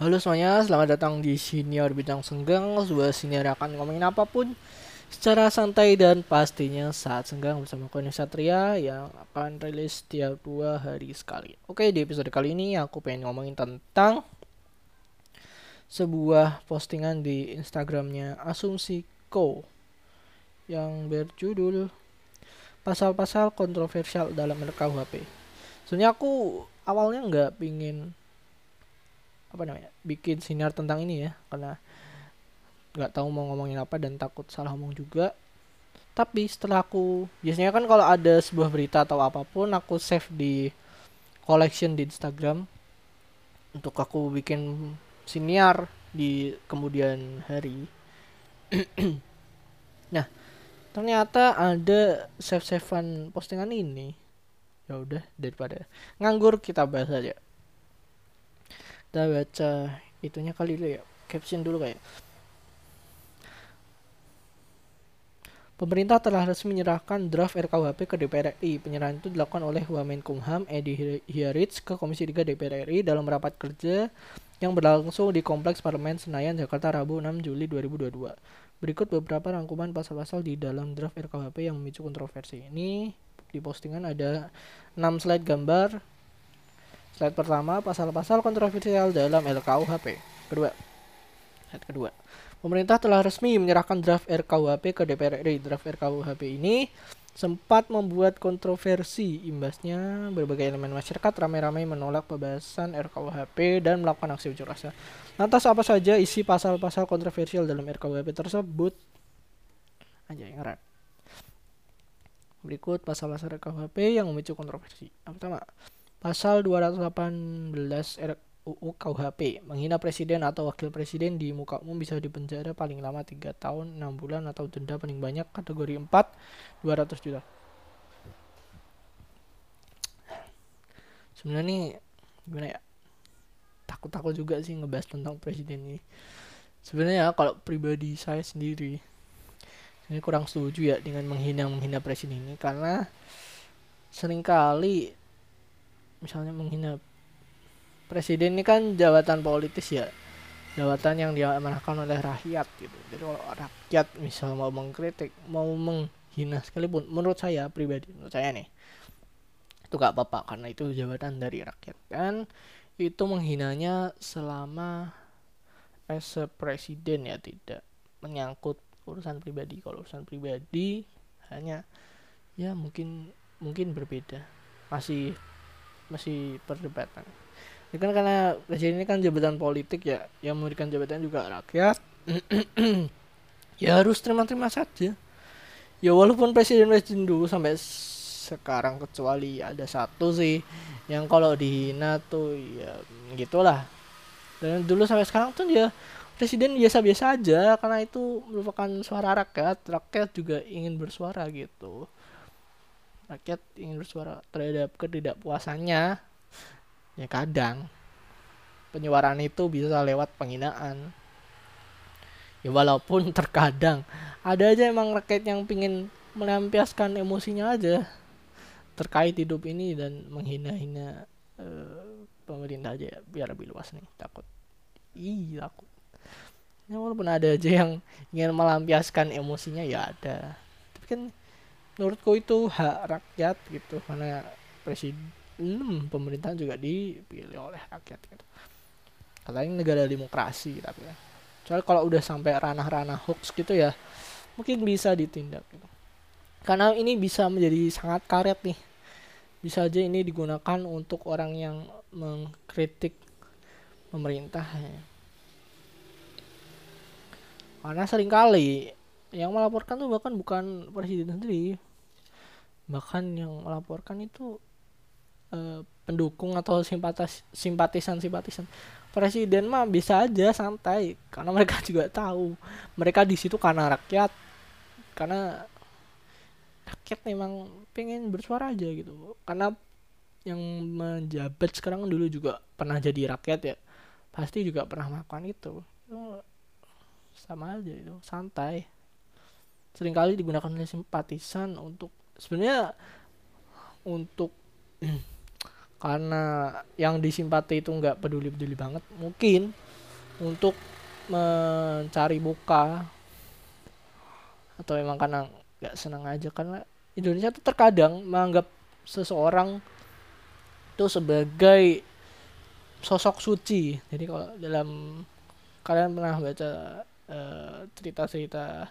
Halo semuanya, selamat datang di Senior Bidang Senggang Sebuah senior akan ngomongin apa pun Secara santai dan pastinya saat senggang bersama Koni Satria Yang akan rilis setiap dua hari sekali. Oke, di episode kali ini aku pengen ngomongin tentang Sebuah postingan di Instagramnya Asumsi Co Yang berjudul Pasal-pasal kontroversial dalam RKUHP Sebenarnya aku awalnya nggak pingin apa namanya bikin sinar tentang ini ya karena nggak tahu mau ngomongin apa dan takut salah ngomong juga. Tapi setelah aku biasanya kan kalau ada sebuah berita atau apa pun aku save di collection di Instagram untuk aku bikin siniar di kemudian hari. Nah ternyata ada save savean postingan ini. Ya udah daripada nganggur kita bahas aja kita baca itunya kali dulu ya caption dulu kayak Pemerintah telah resmi menyerahkan draft RKUHP ke DPR RI. Penyerahan itu dilakukan oleh Wamenkumham Edi Hiarits ke Komisi 3 DPR RI dalam rapat kerja yang berlangsung di Kompleks Parlemen Senayan, Jakarta, Rabu 6 Juli 2022. Berikut beberapa rangkuman pasal-pasal di dalam draft RKUHP yang memicu kontroversi ini. Di postingan ada 6 slide gambar Slide pertama, pasal-pasal kontroversial dalam RKUHP. Kedua, slide kedua. Pemerintah telah resmi menyerahkan draft RKUHP ke DPR RI. Draft RKUHP ini sempat membuat kontroversi. Imbasnya, berbagai elemen masyarakat ramai-ramai menolak pembahasan RKUHP dan melakukan aksi unjuk rasa. Lantas apa saja isi pasal-pasal kontroversial dalam RKUHP tersebut? Aja yang keren. Berikut pasal-pasal RKUHP yang memicu kontroversi. Yang pertama, Pasal 218 RUU KUHP menghina presiden atau wakil presiden di muka umum bisa dipenjara paling lama 3 tahun 6 bulan atau denda paling banyak kategori 4 200 juta. Sebenarnya nih gimana ya? Takut-takut juga sih ngebahas tentang presiden ini. Sebenarnya kalau pribadi saya sendiri ini kurang setuju ya dengan menghina menghina presiden ini karena sering kali misalnya menghina presiden ini kan jabatan politis ya jabatan yang diamanahkan oleh rakyat gitu. Jadi kalau rakyat misal mau mengkritik mau menghina sekalipun menurut saya pribadi menurut saya nih itu gak apa-apa karena itu jabatan dari rakyat. Kan itu menghinanya selama as presiden ya tidak menyangkut urusan pribadi. Kalau urusan pribadi hanya ya mungkin mungkin berbeda. Masih masih perdebatan. Ini kan karena presiden ini kan jabatan politik ya yang memberikan jabatan juga rakyat. Ya harus terima-terima saja. Ya walaupun presiden-presiden dulu sampai sekarang kecuali ada satu sih yang kalau dihina tuh ya gitulah. Dan dulu sampai sekarang tuh ya presiden biasa-biasa aja karena itu merupakan suara rakyat. Rakyat juga ingin bersuara gitu rakyat ingin bersuara terhadap ketidakpuasannya ya kadang penyuaraan itu bisa lewat penghinaan. Ya walaupun terkadang ada aja emang rakyat yang pingin melampiaskan emosinya aja terkait hidup ini dan menghina-hina uh, pemerintah aja ya, biar lebih luas nih takut. Iya takut. Ya walaupun ada aja yang ingin melampiaskan emosinya ya ada. Tapi kan menurutku itu hak rakyat gitu. Karena presiden hmm, pemerintahan juga dipilih oleh rakyat gitu. Katanya negara demokrasi tapi ya. Soalnya kalau udah sampai ranah-ranah hoax gitu ya mungkin bisa ditindak gitu. Karena ini bisa menjadi sangat karet nih. Bisa aja ini digunakan untuk orang yang mengkritik pemerintah ya. karena sering kali yang melaporkan tuh bahkan bukan presiden sendiri. Bahkan yang melaporkan itu uh, pendukung atau simpatis simpatisan simpatisan presiden mah bisa aja santai karena mereka juga tahu. Mereka di situ karena rakyat karena rakyat memang pengen bersuara aja gitu. Karena yang menjabat sekarang dulu juga pernah jadi rakyat ya. Pasti juga pernah melakukan itu sama aja itu santai sering kali digunakan oleh simpatisan untuk sebenarnya untuk karena yang disimpati itu nggak peduli peduli banget mungkin untuk mencari buka atau memang karena nggak senang aja karena Indonesia tuh terkadang menganggap seseorang itu sebagai sosok suci. Jadi kalau dalam kalian pernah baca uh, cerita-cerita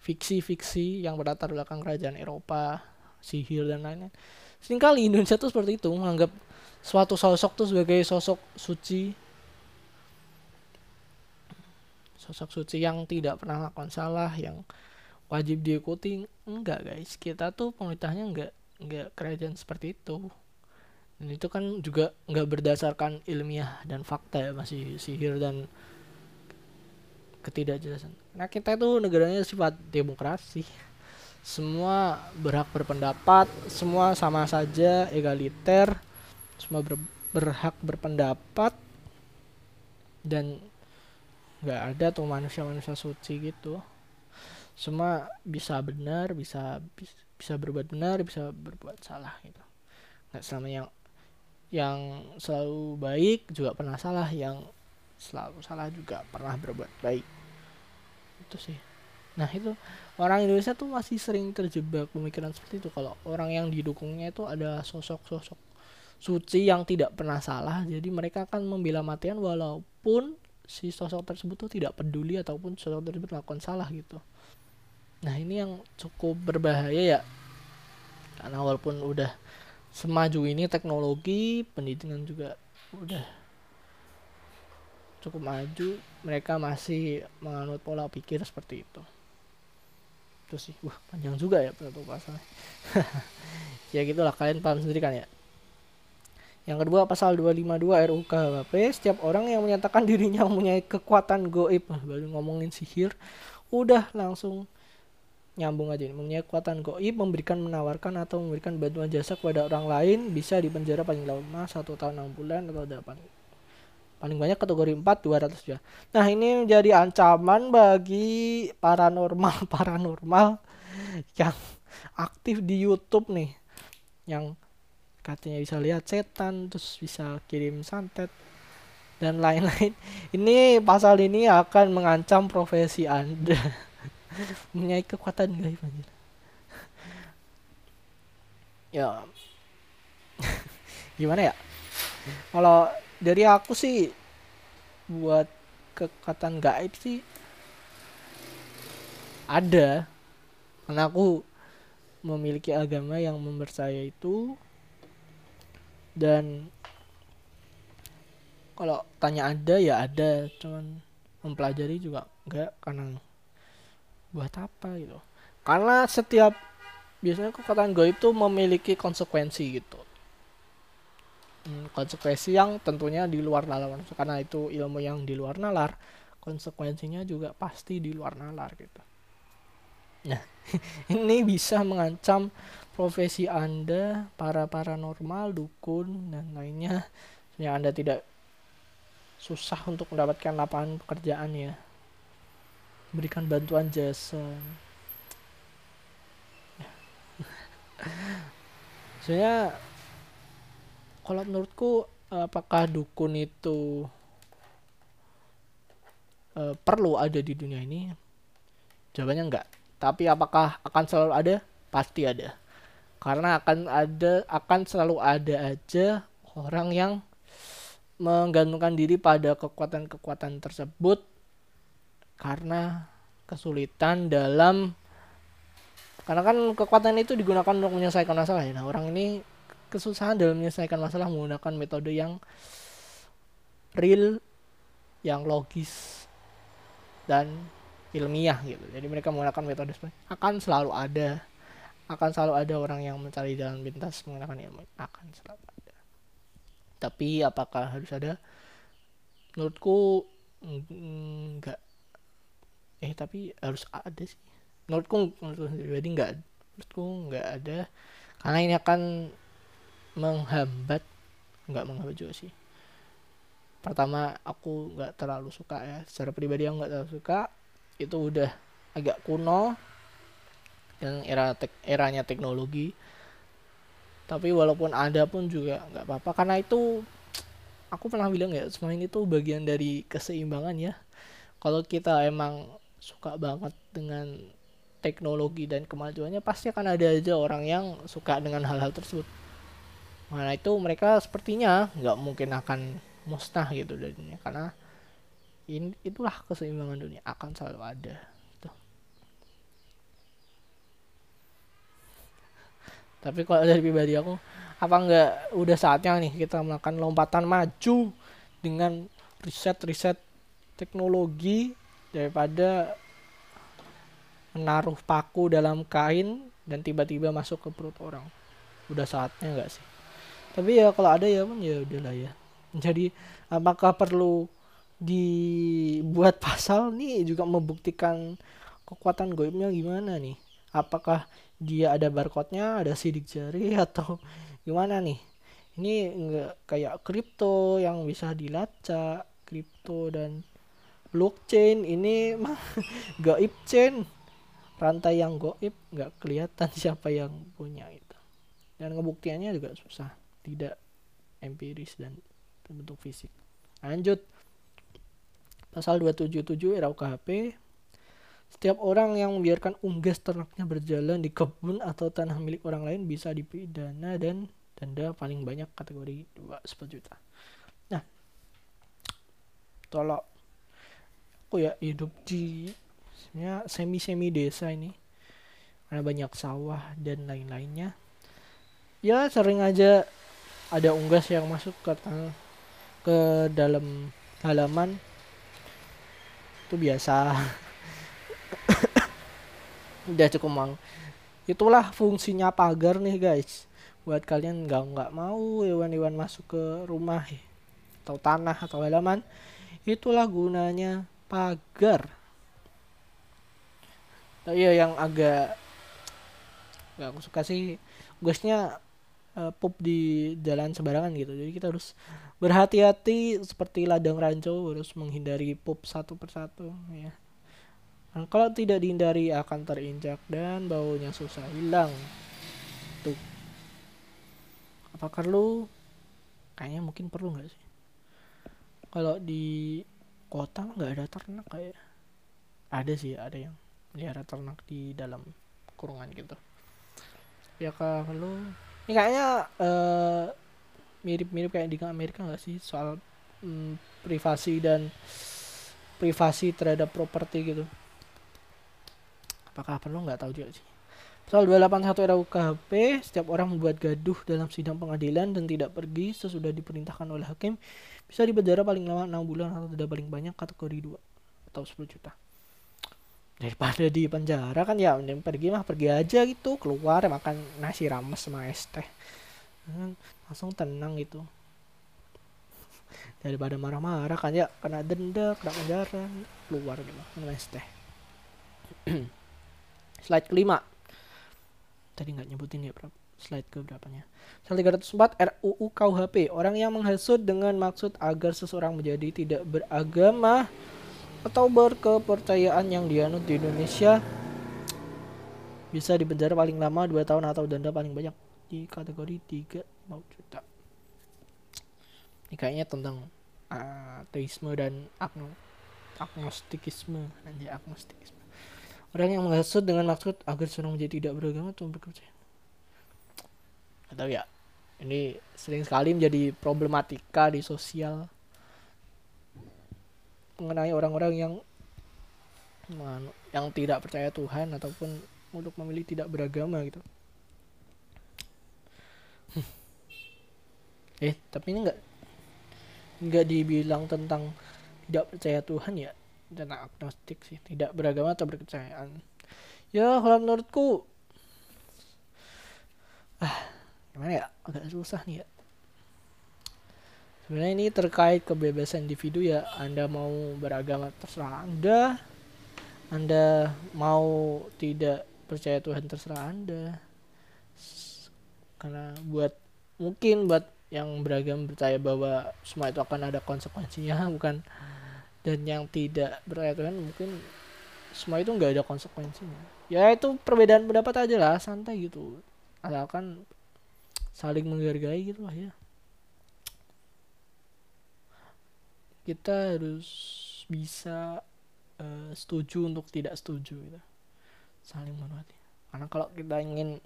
fiksi-fiksi yang berlatar belakang kerajaan Eropa sihir dan lainnya sering kali Indonesia tuh seperti itu menganggap suatu sosok tuh sebagai sosok suci. Sosok suci yang tidak pernah melakukan salah yang wajib diikuti. Enggak guys. Kita tuh pemerintahnya enggak enggak kerajaan seperti itu. Dan itu kan juga enggak berdasarkan ilmiah dan fakta ya masih sihir dan ketidakjelasan. Nah kita itu negaranya sifat demokrasi. Semua berhak berpendapat semua sama saja egaliter semua ber, berhak berpendapat dan nggak ada tuh manusia-manusia suci gitu. Semua bisa benar bisa bisa berbuat benar bisa berbuat salah gitu. Nggak selama yang yang selalu baik juga pernah salah yang selalu salah juga pernah berbuat baik. Itu sih. Nah itu orang Indonesia tuh masih sering terjebak pemikiran seperti itu. Kalau orang yang didukungnya itu ada sosok-sosok suci yang tidak pernah salah jadi mereka akan membela matian walaupun si sosok tersebut tuh tidak peduli ataupun sosok tersebut melakukan salah gitu. Nah ini yang cukup berbahaya ya. Karena walaupun udah semaju ini teknologi pendidikan juga udah cukup maju mereka masih menganut pola pikir seperti itu. Terus sih. Wah panjang juga ya penutup pasalnya ya gitulah kalian paham sendiri kan ya? Yang kedua pasal 252 RUU KHP setiap orang yang menyatakan dirinya mempunyai kekuatan goib baru ngomongin sihir udah langsung nyambung aja nih. Mempunyai kekuatan goib memberikan menawarkan atau memberikan bantuan jasa kepada orang lain bisa dipenjara paling lama satu tahun enam bulan atau delapan paling banyak kategori 4 200 ya. Nah ini menjadi ancaman bagi paranormal paranormal yang aktif di YouTube nih. Yang katanya bisa lihat setan terus bisa kirim santet dan lain-lain. Ini pasal ini akan mengancam profesi anda. Mempunyai kekuatan gaib anjir ya. Gimana ya? Kalau dari aku sih buat kekuatan gaib sih ada. Karena aku memiliki agama yang mempercaya itu dan kalau tanya ada ya ada. Cuman mempelajari juga enggak karena buat apa gitu. Karena setiap biasanya kekuatan goib itu memiliki konsekuensi gitu hmm, konsekuensi yang tentunya di luar nalar karena itu ilmu yang di luar nalar konsekuensinya juga pasti di luar nalar gitu nah ini bisa mengancam profesi Anda, para paranormal, dukun, dan lainnya yang Anda tidak susah untuk mendapatkan lapangan pekerjaan ya. Berikan bantuan jasa. Saya kalau menurutku apakah dukun itu uh, perlu ada di dunia ini? Jawabannya enggak. Tapi apakah akan selalu ada? Pasti ada karena akan ada akan selalu ada aja orang yang menggantungkan diri pada kekuatan-kekuatan tersebut karena kesulitan dalam karena kan kekuatan itu digunakan untuk menyelesaikan masalah ya. Nah, orang ini kesusahan dalam menyelesaikan masalah menggunakan metode yang real, yang logis dan ilmiah gitu. Jadi mereka menggunakan metode seperti akan selalu ada akan selalu ada orang yang mencari jalan pintas menggunakan ilmu akan selalu ada. Tapi apakah harus ada? Menurutku enggak. Eh tapi harus ada sih. Menurutku menurutku pribadi enggak. Menurutku enggak ada. Karena ini akan menghambat enggak menghambat juga sih. Pertama aku nggak terlalu suka ya. Secara pribadi aku nggak terlalu suka. Itu udah agak kuno yang era tek, eranya teknologi. Tapi walaupun ada pun juga nggak apa-apa. Karena itu aku pernah bilang ya semua ini tuh bagian dari keseimbangan ya. Kalau kita emang suka banget dengan teknologi dan kemajuannya pasti akan ada aja orang yang suka dengan hal-hal tersebut mana itu mereka sepertinya nggak mungkin akan musnah gitu dari dunia karena ini itulah keseimbangan dunia akan selalu ada gitu. tapi kalau dari pribadi aku apa nggak udah saatnya nih kita melakukan lompatan maju dengan riset-riset teknologi daripada menaruh paku dalam kain dan tiba-tiba masuk ke perut orang? Udah saatnya nggak sih tapi ya kalau ada ya pun ya udahlah ya. Jadi apakah perlu dibuat pasal nih juga membuktikan kekuatan goibnya gimana nih? Apakah dia ada barcode-nya ada sidik jari atau gimana nih? Ini enggak kayak kripto yang bisa dilacak kripto dan blockchain. Ini mah gaib chain rantai yang goib nggak kelihatan siapa yang punya itu. Dan ngebuktiannya juga susah tidak empiris dan bentuk fisik. Lanjut. Pasal 277 RUKHP setiap orang yang membiarkan unggas ternaknya berjalan di kebun atau tanah milik orang lain bisa dipidana dan denda paling banyak kategori 2 10 juta nah tolong aku ya hidup di sebenarnya semi semi desa ini. Karena banyak sawah dan lain-lainnya. Ya sering aja ada unggas yang masuk ke ke dalam halaman. Itu biasa. Udah cukup mang. Itulah fungsinya pagar nih guys. Buat kalian nggak nggak mau hewan-hewan masuk ke rumah atau tanah atau halaman itulah gunanya pagar. Nah, iya yang agak nggak aku suka sih. Gasnya uh, pup di jalan sembarangan gitu. Jadi kita harus berhati-hati seperti ladang ranco harus menghindari pup satu persatu ya. Nah, kalau tidak dihindari akan terinjak dan baunya susah hilang. Tuh. Apa perlu? Kayaknya mungkin perlu nggak sih? Kalau di kota nggak ada ternak kayak ada sih ada yang melihara ternak di dalam kurungan gitu. Ya kalau ini kayaknya uh, mirip-mirip kayak di Amerika nggak sih soal mm, privasi dan privasi terhadap properti gitu? Apakah perlu? Nggak tahu juga sih. Pasal 281 RUKHP, setiap orang membuat gaduh dalam sidang pengadilan dan tidak pergi sesudah diperintahkan oleh hakim bisa dipenjara paling lama 6 bulan atau tidak paling banyak kategori 2 atau 10 juta. Daripada di penjara kan ya mending pergi mah pergi aja gitu, keluar makan nasi rames sama es teh. Hmm, langsung tenang gitu. Daripada marah-marah kan ya kena denda, kena penjara, keluar gitu, minum es teh. Slide kelima tadi nggak nyebutin ya berapa slide ke berapanya. Pasal 304 RUU KUHP, orang yang menghasut dengan maksud agar seseorang menjadi tidak beragama atau berkepercayaan yang dianut di Indonesia bisa dipenjara paling lama 2 tahun atau denda paling banyak di kategori 3 juta. Ini kayaknya tentang ateisme dan agno agnostikisme aja agnostikisme Orang yang menghasut dengan maksud agar seorang menjadi tidak beragama atau berkepercayaan. Atau ya, ini sering sekali menjadi problematika di sosial mengenai orang-orang yang yang tidak percaya Tuhan ataupun untuk memilih tidak beragama gitu. eh, tapi ini enggak enggak dibilang tentang tidak percaya Tuhan ya. Dan agnostik sih tidak beragama atau berkepercayaan ya kalau menurutku ah gimana ya? Agak susah nih ya sebenarnya ini terkait kebebasan individu ya. Anda mau beragama terserah anda. Anda mau tidak percaya Tuhan terserah anda. Karena buat mungkin buat yang beragam percaya bahwa semua itu akan ada konsekuensinya bukan? Dan yang tidak berkaitan mungkin semua itu nggak ada konsekuensinya. Ya itu perbedaan pendapat aja lah santai gitu. Asalkan saling menghargai gitu lah ya kita harus bisa uh, setuju untuk tidak setuju gitu. Saling menghormati. Karena kalau kita ingin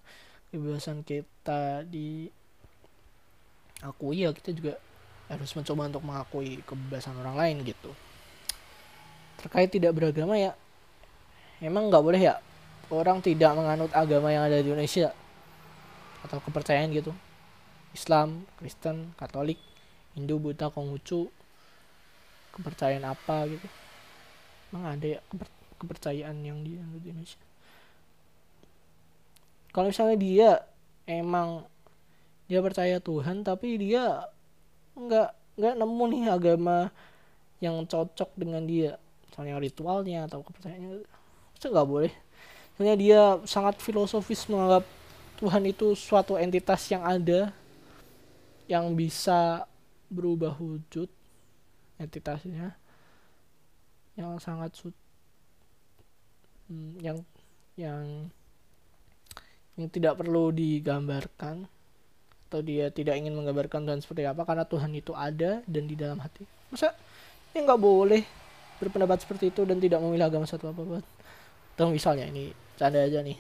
kebebasan kita diakui ya kita juga harus mencoba untuk mengakui kebebasan orang lain gitu. Terkait tidak beragama ya emang nggak boleh ya orang tidak menganut agama yang ada di Indonesia atau kepercayaan gitu. Islam, Kristen, Katolik, Hindu, Buddha, Konghucu kepercayaan apa gitu. Emang ada ya kepercayaan yang di Indonesia? Kalau misalnya dia emang dia percaya Tuhan tapi dia nggak nggak nemu nih agama yang cocok dengan dia. Misalnya ritualnya atau kepercayaannya itu nggak boleh? Misalnya dia sangat filosofis menganggap Tuhan itu suatu entitas yang ada yang bisa berubah wujud entitasnya yang sangat sud hmm, yang yang yang tidak perlu digambarkan atau dia tidak ingin menggambarkan Tuhan seperti apa karena Tuhan itu ada dan di dalam hati. Masa ya nggak boleh berpendapat seperti itu dan tidak memilih agama satu apa apa atau misalnya ini canda aja nih.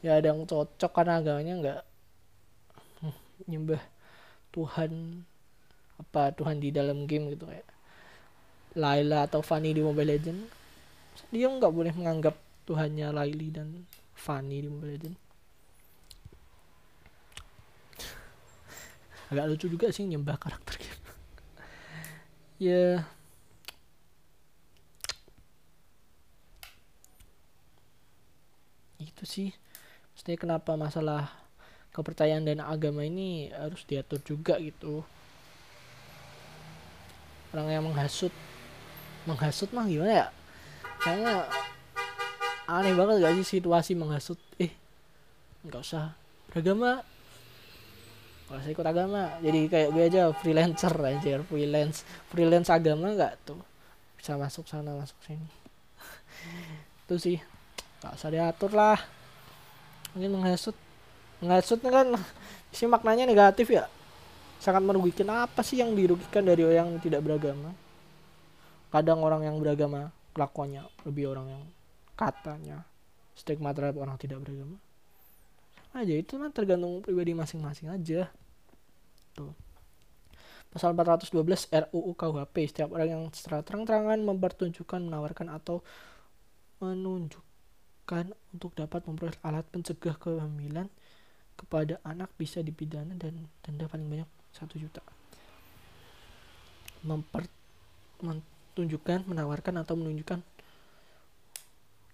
Ya ada yang cocok karena agamanya nggak hmm, nyembah Tuhan apa Tuhan di dalam game gitu kayak Laila atau Fanny di Mobile Legend dia nggak boleh menganggap Tuhannya Laili dan Fanny di Mobile Legend agak lucu juga sih nyembah karakter game. Ya. Itu sih. Maksudnya kenapa masalah kepercayaan dan agama ini harus diatur juga gitu. Orang yang menghasut menghasut mah gimana ya? Kayaknya aneh banget gak sih situasi menghasut? Eh nggak usah. Beragama. Kalau saya ikut agama. Jadi kayak gue aja freelancer aja freelance freelance agama nggak tuh? Bisa masuk sana masuk sini. Itu sih. Nggak usah diatur lah. Mungkin menghasut. Menghasut kan sih maknanya negatif ya? Sangat merugikan apa sih yang dirugikan dari orang yang tidak beragama kadang orang yang beragama kelakuannya lebih orang yang katanya stigma terhadap orang tidak beragama. Aja itu kan tergantung pribadi masing-masing aja. Tuh. Pasal 412 RUU KUHP setiap orang yang secara terang-terangan mempertunjukkan menawarkan atau menunjukkan untuk dapat memperoleh alat pencegah kehamilan kepada anak bisa dipidana dan denda paling banyak satu juta. Memper menunjukkan menawarkan atau menunjukkan?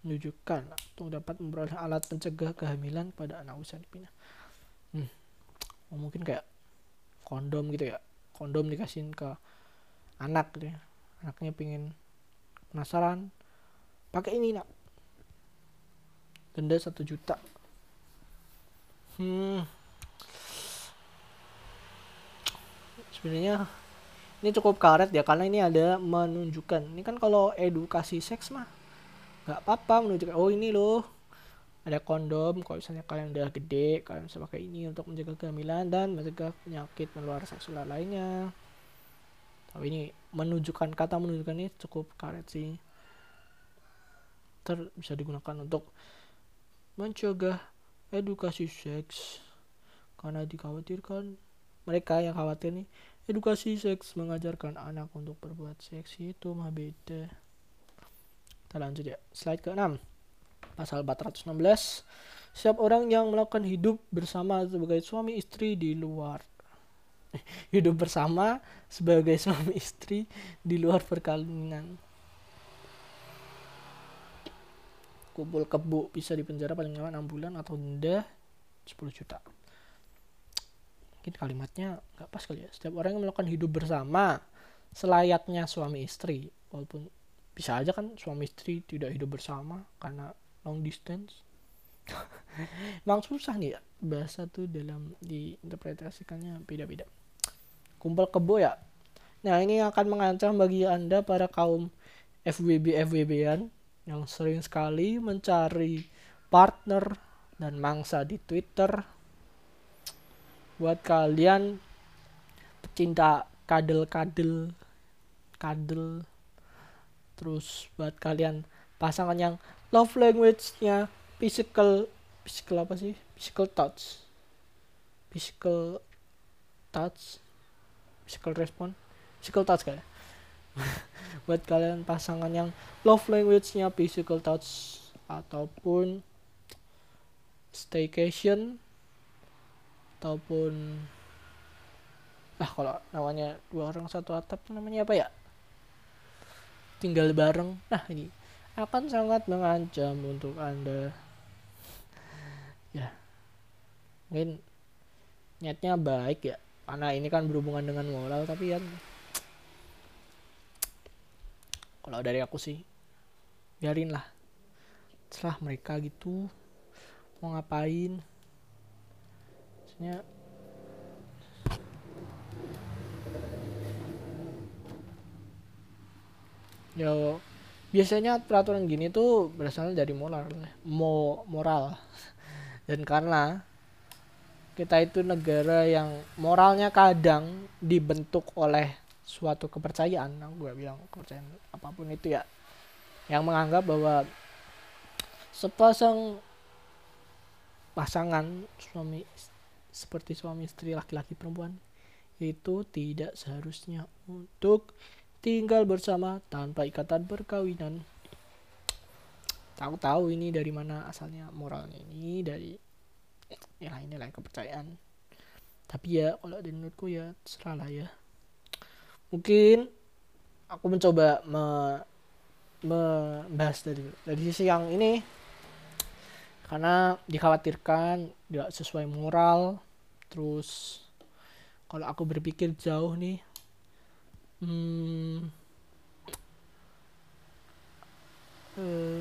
Menunjukkan untuk dapat memperoleh alat pencegah kehamilan pada anak usia dipindah. Hmm. Oh, mungkin kayak kondom gitu ya. Kondom dikasihin ke anak gitu ya. Anaknya pingin penasaran pakai ini nak. Denda satu juta. Hmm. Sebenarnya ini cukup karet ya karena ini ada menunjukkan. Ini kan kalau edukasi seks mah nggak apa-apa menunjukkan oh ini loh ada kondom kalau misalnya kalian udah gede kalian bisa pakai ini untuk menjaga kehamilan dan mencegah penyakit menular seksual lainnya. Tapi ini menunjukkan kata menunjukkan ini cukup karet sih. Ter bisa digunakan untuk mencegah edukasi seks. Karena dikhawatirkan mereka yang khawatir nih edukasi seks mengajarkan anak untuk berbuat seks itu mah beda. Kita lanjut ya. Slide ke 6 pasal 416 siap orang yang melakukan hidup bersama sebagai suami istri di luar hidup bersama sebagai suami istri di luar perkawinan. Kumpul kebu bisa dipenjara paling lama 6 bulan atau denda 10 juta mungkin kalimatnya nggak pas kali ya. Setiap orang yang melakukan hidup bersama selayaknya suami istri. Walaupun bisa aja kan suami istri tidak hidup bersama karena long distance. Emang susah nih ya bahasa tuh dalam diinterpretasikannya beda-beda. Kumpul kebo ya. Nah ini akan mengancam bagi anda para kaum FWB FWB-an yang sering sekali mencari partner dan mangsa di Twitter buat kalian pecinta kadel-kadel cuddle terus buat kalian pasangan yang love language-nya physical physical apa sih? Physical touch. Physical touch. Physical response. Physical touch kayak buat kalian pasangan yang love language-nya physical touch ataupun staycation ataupun ah kalau namanya dua orang satu atap namanya apa ya? Tinggal bareng. Nah ini akan sangat mengancam untuk anda. Ya mungkin niatnya baik ya. Karena ini kan berhubungan dengan moral tapi kan kalau dari aku sih biarin lah setelah mereka gitu mau ngapain maksudnya? Ya biasanya peraturan gini tuh berasal dari moral mo moral. Dan karena kita itu negara yang moralnya kadang dibentuk oleh suatu kepercayaan nah, gue bilang kepercayaan apa pun itu ya yang menganggap bahwa sepasang pasangan suami seperti suami istri laki-laki perempuan itu tidak seharusnya untuk tinggal bersama tanpa ikatan perkawinan. Tahu tahu ini dari mana asalnya moralnya ini dari ya nilai kepercayaan. Tapi ya kalau dari menurutku ya terserah lah ya. Mungkin aku mencoba me, membahas dari dari sisi yang ini karena dikhawatirkan tidak sesuai moral. Terus kalau aku berpikir jauh nih hmm, uh,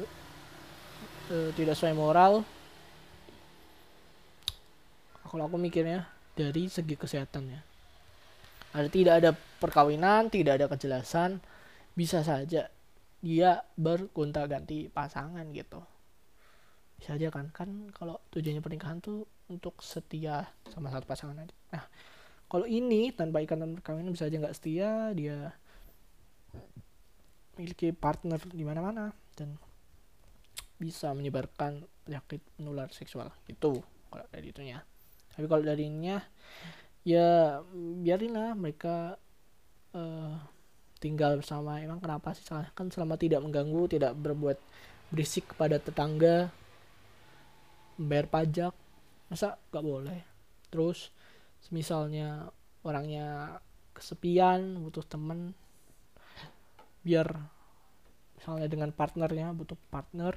uh, tidak sesuai moral. Kalau aku mikirnya dari segi kesehatannya. Ada tidak ada perkawinan tidak ada kejelasan bisa saja dia bergonta ganti pasangan gitu bisa aja kan. Kan kalau tujuannya pernikahan tuh untuk setia sama satu pasangan aja. Nah kalau ini tanpa ikatan perkawinan bisa aja nggak setia dia memiliki partner di mana-mana dan bisa menyebarkan penyakit menular seksual. Itu kalau dari itunya. Tapi kalau dari ininya ya biarinlah mereka uh, tinggal bersama. Emang kenapa sih? Kan selama tidak mengganggu tidak berbuat berisik kepada tetangga bayar pajak masa nggak boleh? Terus misalnya orangnya kesepian butuh temen biar misalnya dengan partnernya butuh partner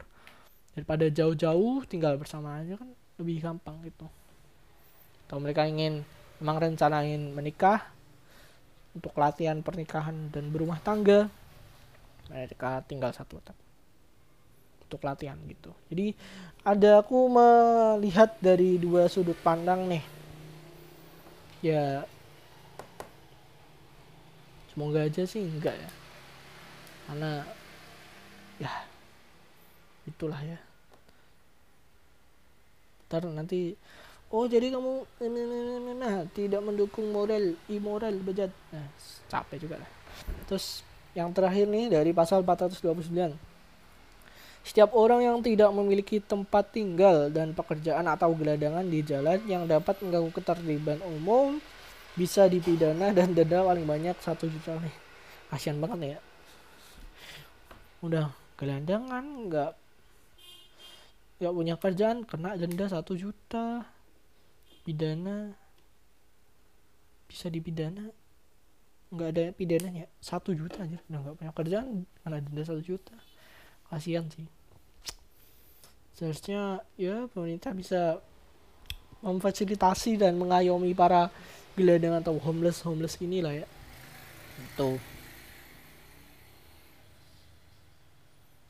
daripada jauh-jauh tinggal bersama aja kan lebih gampang gitu. Atau mereka ingin memang rencanain menikah untuk latihan pernikahan dan berumah tangga mereka tinggal satu atap untuk latihan gitu. Jadi ada aku melihat dari dua sudut pandang nih. Ya semoga aja sih enggak ya. Karena ya itulah ya. Ntar nanti oh jadi kamu nah tidak mendukung moral immoral bejat. Nah capek juga lah. Terus yang terakhir nih dari pasal 429 setiap orang yang tidak memiliki tempat tinggal dan pekerjaan atau geladangan di jalan yang dapat mengganggu ketertiban umum bisa dipidana dan denda paling banyak satu juta nih. Kasian banget ya. Udah gelandangan nggak nggak punya kerjaan kena denda satu juta. Pidana bisa dipidana? Nggak ada pidananya. Satu juta aja udah nggak punya kerjaan kena denda satu juta. Kasihan sih seharusnya ya pemerintah bisa memfasilitasi dan mengayomi para gelandang atau homeless homeless ini lah ya. Itu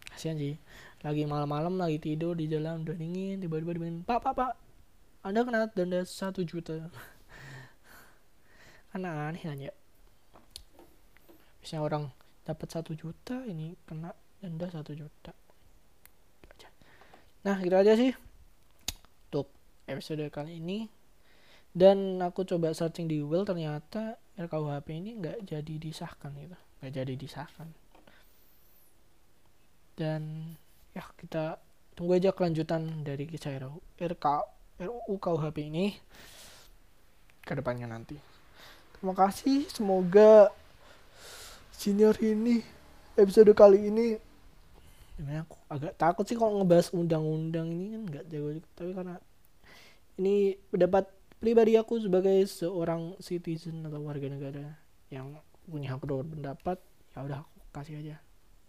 kasihan sih. Lagi malam-malam lagi tidur di jalan udah dingin tiba-tiba dibilang pak pak pak anda kena denda satu juta. Karena aneh aja. Misalnya orang dapat satu juta ini kena denda satu juta nah gitu aja sih. Untuk episode kali ini. Dan aku coba searching di Google ternyata RKUHP ini nggak jadi disahkan gitu. Nggak jadi disahkan. Dan ya kita tunggu aja kelanjutan dari kisah RK RUU KUHP ini ke depannya nanti. Terima kasih. Semoga senior ini episode kali ini gimana aku agak takut sih kalau ngebahas undang-undang ini kan nggak jago tapi karena ini pendapat pribadi aku sebagai seorang citizen atau warga negara yang punya hak berpendapat ya udah aku kasih aja.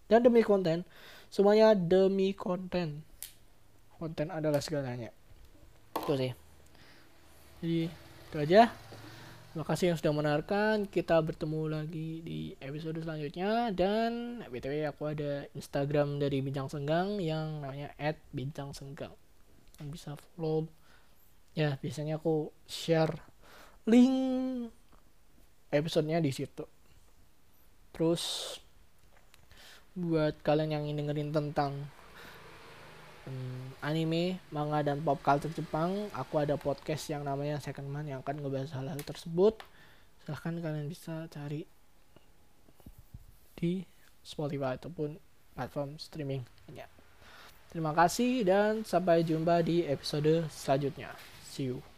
Dan demi konten semuanya demi konten. Konten adalah segalanya. Itu sih. Jadi itu aja Terima kasih yang sudah mendengarkan. Kita bertemu lagi di episode selanjutnya dan btw aku ada Instagram dari Bincang Senggang yang namanya @bincang_senggang. Kalian bisa follow. Ya biasanya aku share link episodenya di situ. Terus buat kalian yang ingin dengerin tentang um, anime, manga dan pop culture Jepang, aku ada podcast yang namanya Second Man yang akan ngebahas hal-hal tersebut. Silahkan kalian bisa cari di Spotify ataupun platform streaming ya. Terima kasih dan sampai jumpa di episode selanjutnya. See you.